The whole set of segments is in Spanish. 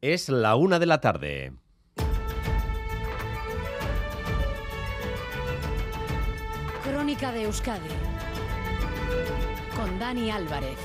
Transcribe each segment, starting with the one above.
Es la una de la tarde. Crónica de Euskadi con Dani Álvarez.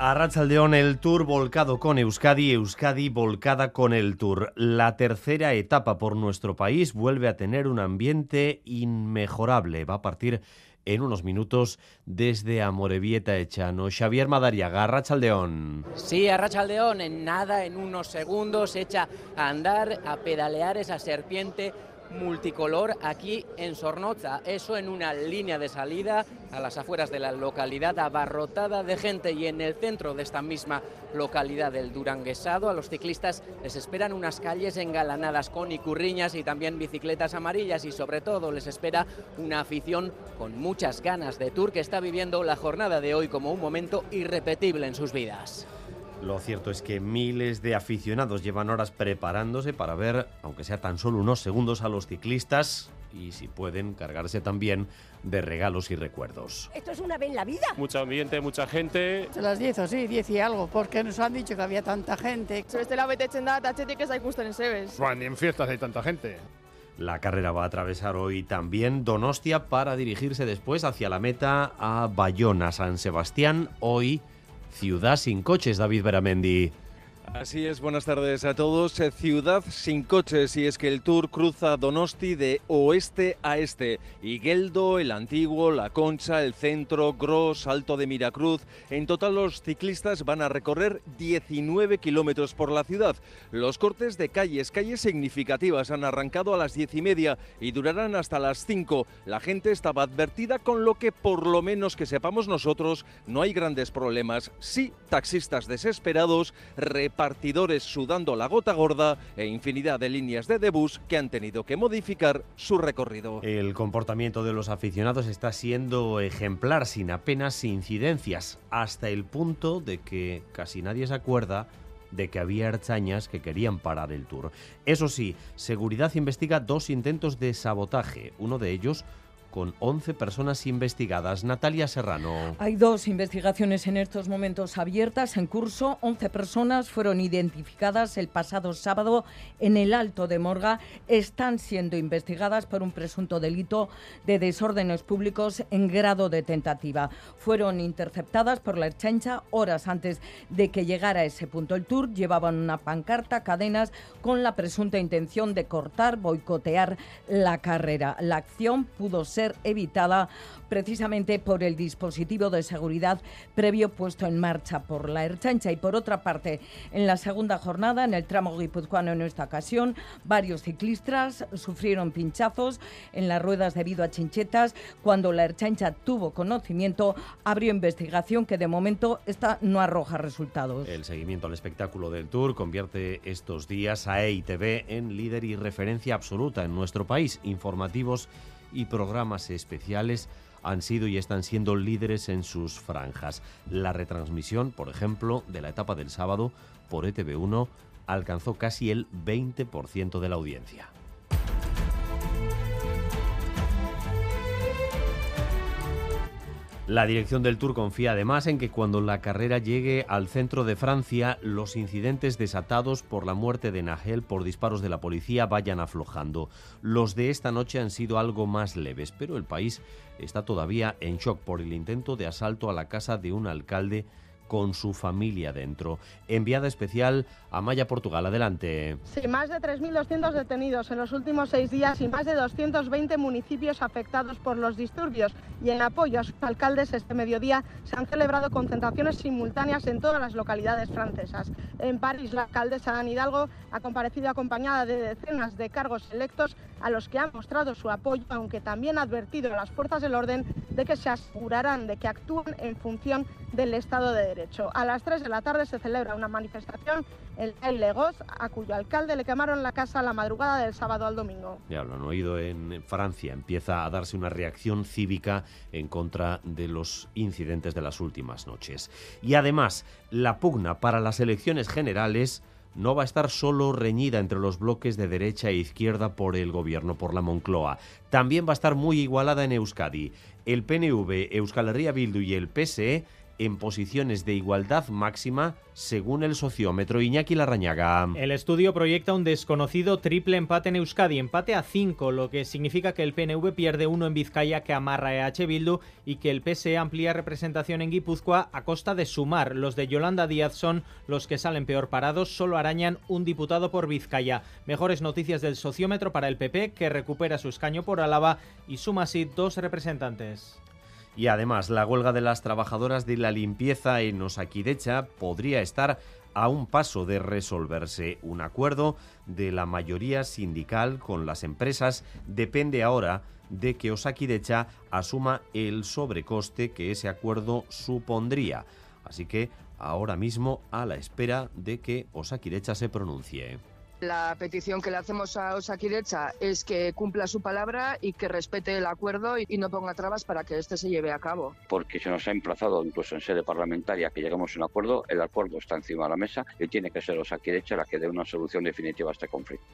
Arrachaldeón, el Tour volcado con Euskadi, Euskadi volcada con el Tour. La tercera etapa por nuestro país vuelve a tener un ambiente inmejorable. Va a partir en unos minutos desde Amorebieta Echano. Xavier Madariaga, Arrachaldeón. Sí, Arrachaldeón, en nada, en unos segundos, echa a andar, a pedalear esa serpiente multicolor aquí en Sornoza. Eso en una línea de salida a las afueras de la localidad abarrotada de gente y en el centro de esta misma localidad del Duranguesado a los ciclistas les esperan unas calles engalanadas con icurriñas y también bicicletas amarillas y sobre todo les espera una afición con muchas ganas de tour que está viviendo la jornada de hoy como un momento irrepetible en sus vidas. Lo cierto es que miles de aficionados llevan horas preparándose para ver, aunque sea tan solo unos segundos, a los ciclistas y, si pueden, cargarse también de regalos y recuerdos. Esto es una vez en la vida. Mucho ambiente, mucha gente. A las 10 o sí, 10 y algo, porque nos han dicho que había tanta gente. Bestela betetzen da, atxetik ez da ikusten ezebez. Bueno, ni en fiestas hay tanta gente. La carrera va a atravesar hoy también Donostia para dirigirse después hacia la meta a Bayona, San Sebastián. Hoy Ciudad sin coches, David Beramendi. Así es, buenas tardes a todos. Eh, Ciudad sin coches y es que el tour cruza Donosti de oeste a este. Higueldo, el Antiguo, La Concha, el Centro, Gros, Alto de Miracruz. En total los ciclistas van a recorrer 19 kilómetros por la ciudad. Los cortes de calles, calles significativas, han arrancado a las diez y media y durarán hasta las 5. La gente estaba advertida con lo que por lo menos que sepamos nosotros no hay grandes problemas. Sí, taxistas desesperados, repartidores sudando la gota gorda e infinidad de líneas de debus que han tenido que modificar su recorrido. El comportamiento de los aficionados está siendo ejemplar, sin apenas incidencias, hasta el punto de que casi nadie se acuerda de que había archañas que querían parar el tour. Eso sí, Seguridad investiga dos intentos de sabotaje, uno de ellos con 11 personas investigadas. Natalia Serrano. Hay dos investigaciones en estos momentos abiertas en curso. 11 personas fueron identificadas el pasado sábado en el Alto de Morga. Están siendo investigadas por un presunto delito de desórdenes públicos en grado de tentativa. Fueron interceptadas por la Erchancha horas antes de que llegara a ese punto el tour. Llevaban una pancarta, cadenas, con la presunta intención de cortar, boicotear la carrera. La acción pudo ser evitada precisamente por el dispositivo de seguridad previo puesto en marcha por la Erchancha. Y por otra parte, en la segunda jornada, en el tramo guipuzcoano en esta ocasión, varios ciclistas sufrieron pinchazos en las ruedas debido a chinchetas. Cuando la Erchancha tuvo conocimiento, abrió investigación que de momento esta no arroja resultados. El seguimiento al espectáculo del Tour convierte estos días a EITV en líder y referencia absoluta en nuestro país. Informativos y programas especiales han sido y están siendo líderes en sus franjas. La retransmisión, por ejemplo, de la etapa del sábado por E ETV1 alcanzó casi el 20% de la audiencia. La dirección del Tour confía además en que cuando la carrera llegue al centro de Francia, los incidentes desatados por la muerte de Nagel por disparos de la policía vayan aflojando. Los de esta noche han sido algo más leves, pero el país está todavía en shock por el intento de asalto a la casa de un alcalde con su familia dentro. Enviada especial a Maya Portugal. Adelante. Sí, más de 3.200 detenidos en los últimos seis días y más de 220 municipios afectados por los disturbios. Y en apoyo a sus alcaldes, este mediodía se han celebrado concentraciones simultáneas en todas las localidades francesas. En París, la alcaldesa Anne Hidalgo ha comparecido acompañada de decenas de cargos electos a los que ha mostrado su apoyo, aunque también ha advertido a las fuerzas del orden de que se asegurarán de que actúen en función del Estado de Derecho. A las 3 de la tarde se celebra una manifestación en El Legos, a cuyo alcalde le quemaron la casa la madrugada del sábado al domingo. Ya lo han oído en Francia. Empieza a darse una reacción cívica en contra de los incidentes de las últimas noches. Y además, la pugna para las elecciones generales no va a estar solo reñida entre los bloques de derecha e izquierda por el gobierno, por la Moncloa. También va a estar muy igualada en Euskadi. El PNV, Euskal Herria Bildu y el PSE en posiciones de igualdad máxima según el sociómetro Iñaki Larrañaga. El estudio proyecta un desconocido triple empate en Euskadi, empate a 5, lo que significa que el PNV pierde uno en Vizcaya que amarra EH Bildu y que el PSE amplía representación en Guipúzcoa a costa de sumar. Los de Yolanda Díaz son los que salen peor parados, solo arañan un diputado por Vizcaya. Mejores noticias del sociómetro para el PP que recupera su escaño por Álava y suma así dos representantes. Y además, la huelga de las trabajadoras de la limpieza en Osakidecha podría estar a un paso de resolverse. Un acuerdo de la mayoría sindical con las empresas depende ahora de que Osakidecha asuma el sobrecoste que ese acuerdo supondría. Así que ahora mismo a la espera de que Osakidecha se pronuncie. La petición que le hacemos a Osakidecha es que cumpla su palabra y que respete el acuerdo y no ponga trabas para que este se lleve a cabo. Porque se nos ha emplazado incluso en sede parlamentaria que lleguemos a un acuerdo, el acuerdo está encima de la mesa y tiene que ser Osakidecha la que dé una solución definitiva a este conflicto.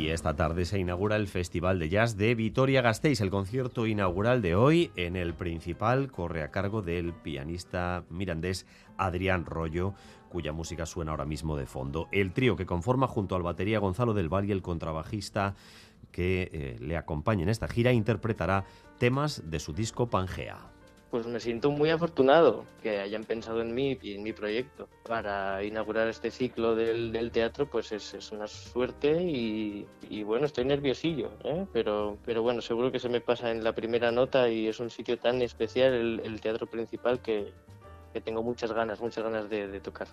Y esta tarde se inaugura el Festival de Jazz de Vitoria-Gasteiz. El concierto inaugural de hoy en el principal corre a cargo del pianista mirandés Adrián Rollo, cuya música suena ahora mismo de fondo. El trío que conforma junto al batería Gonzalo del Valle, el contrabajista que eh, le acompaña en esta gira, interpretará temas de su disco Pangea. Pues me siento muy afortunado que hayan pensado en mí y en mi proyecto. Para inaugurar este ciclo del, teatro, pues es, una suerte y, bueno, estoy nerviosillo, ¿eh? pero, pero bueno, seguro que se me pasa en la primera nota y es un sitio tan especial, el, teatro principal, que, tengo muchas ganas, muchas ganas de tocar.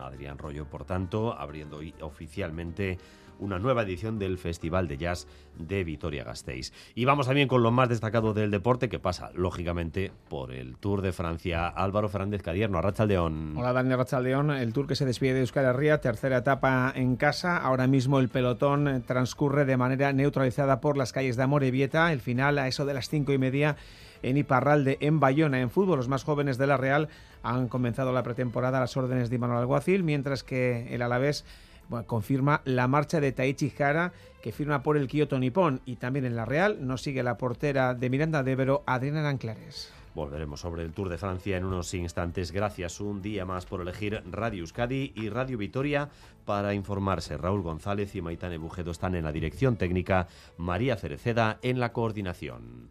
Adrián Rollo, por tanto, abriendo oficialmente una nueva edición del Festival de Jazz de Vitoria-Gasteiz. Y vamos también con lo más destacado del deporte, que pasa, lógicamente, por el Tour de Francia. Álvaro Fernández Cadierno, Arrachaldeón. Hola, Daniel Arrachaldeón. El Tour que se despide de Euskal Herria, tercera etapa en casa. Ahora mismo el pelotón transcurre de manera neutralizada por las calles de Amorebieta. El final a eso de las cinco y media en Iparralde, en Bayona. En fútbol, los más jóvenes de la Real han comenzado la pretemporada a las órdenes de Imanol Alguacil, mientras que el Alavés confirma la marcha de Taichi Hara, que firma por el Kyoto Nippon. Y también en la Real nos sigue la portera de Miranda de Adriana Anclares. Volveremos sobre el Tour de Francia en unos instantes. Gracias un día más por elegir Radio Euskadi y Radio Vitoria para informarse. Raúl González y Maitane Bujedo están en la dirección técnica, María Cereceda en la coordinación.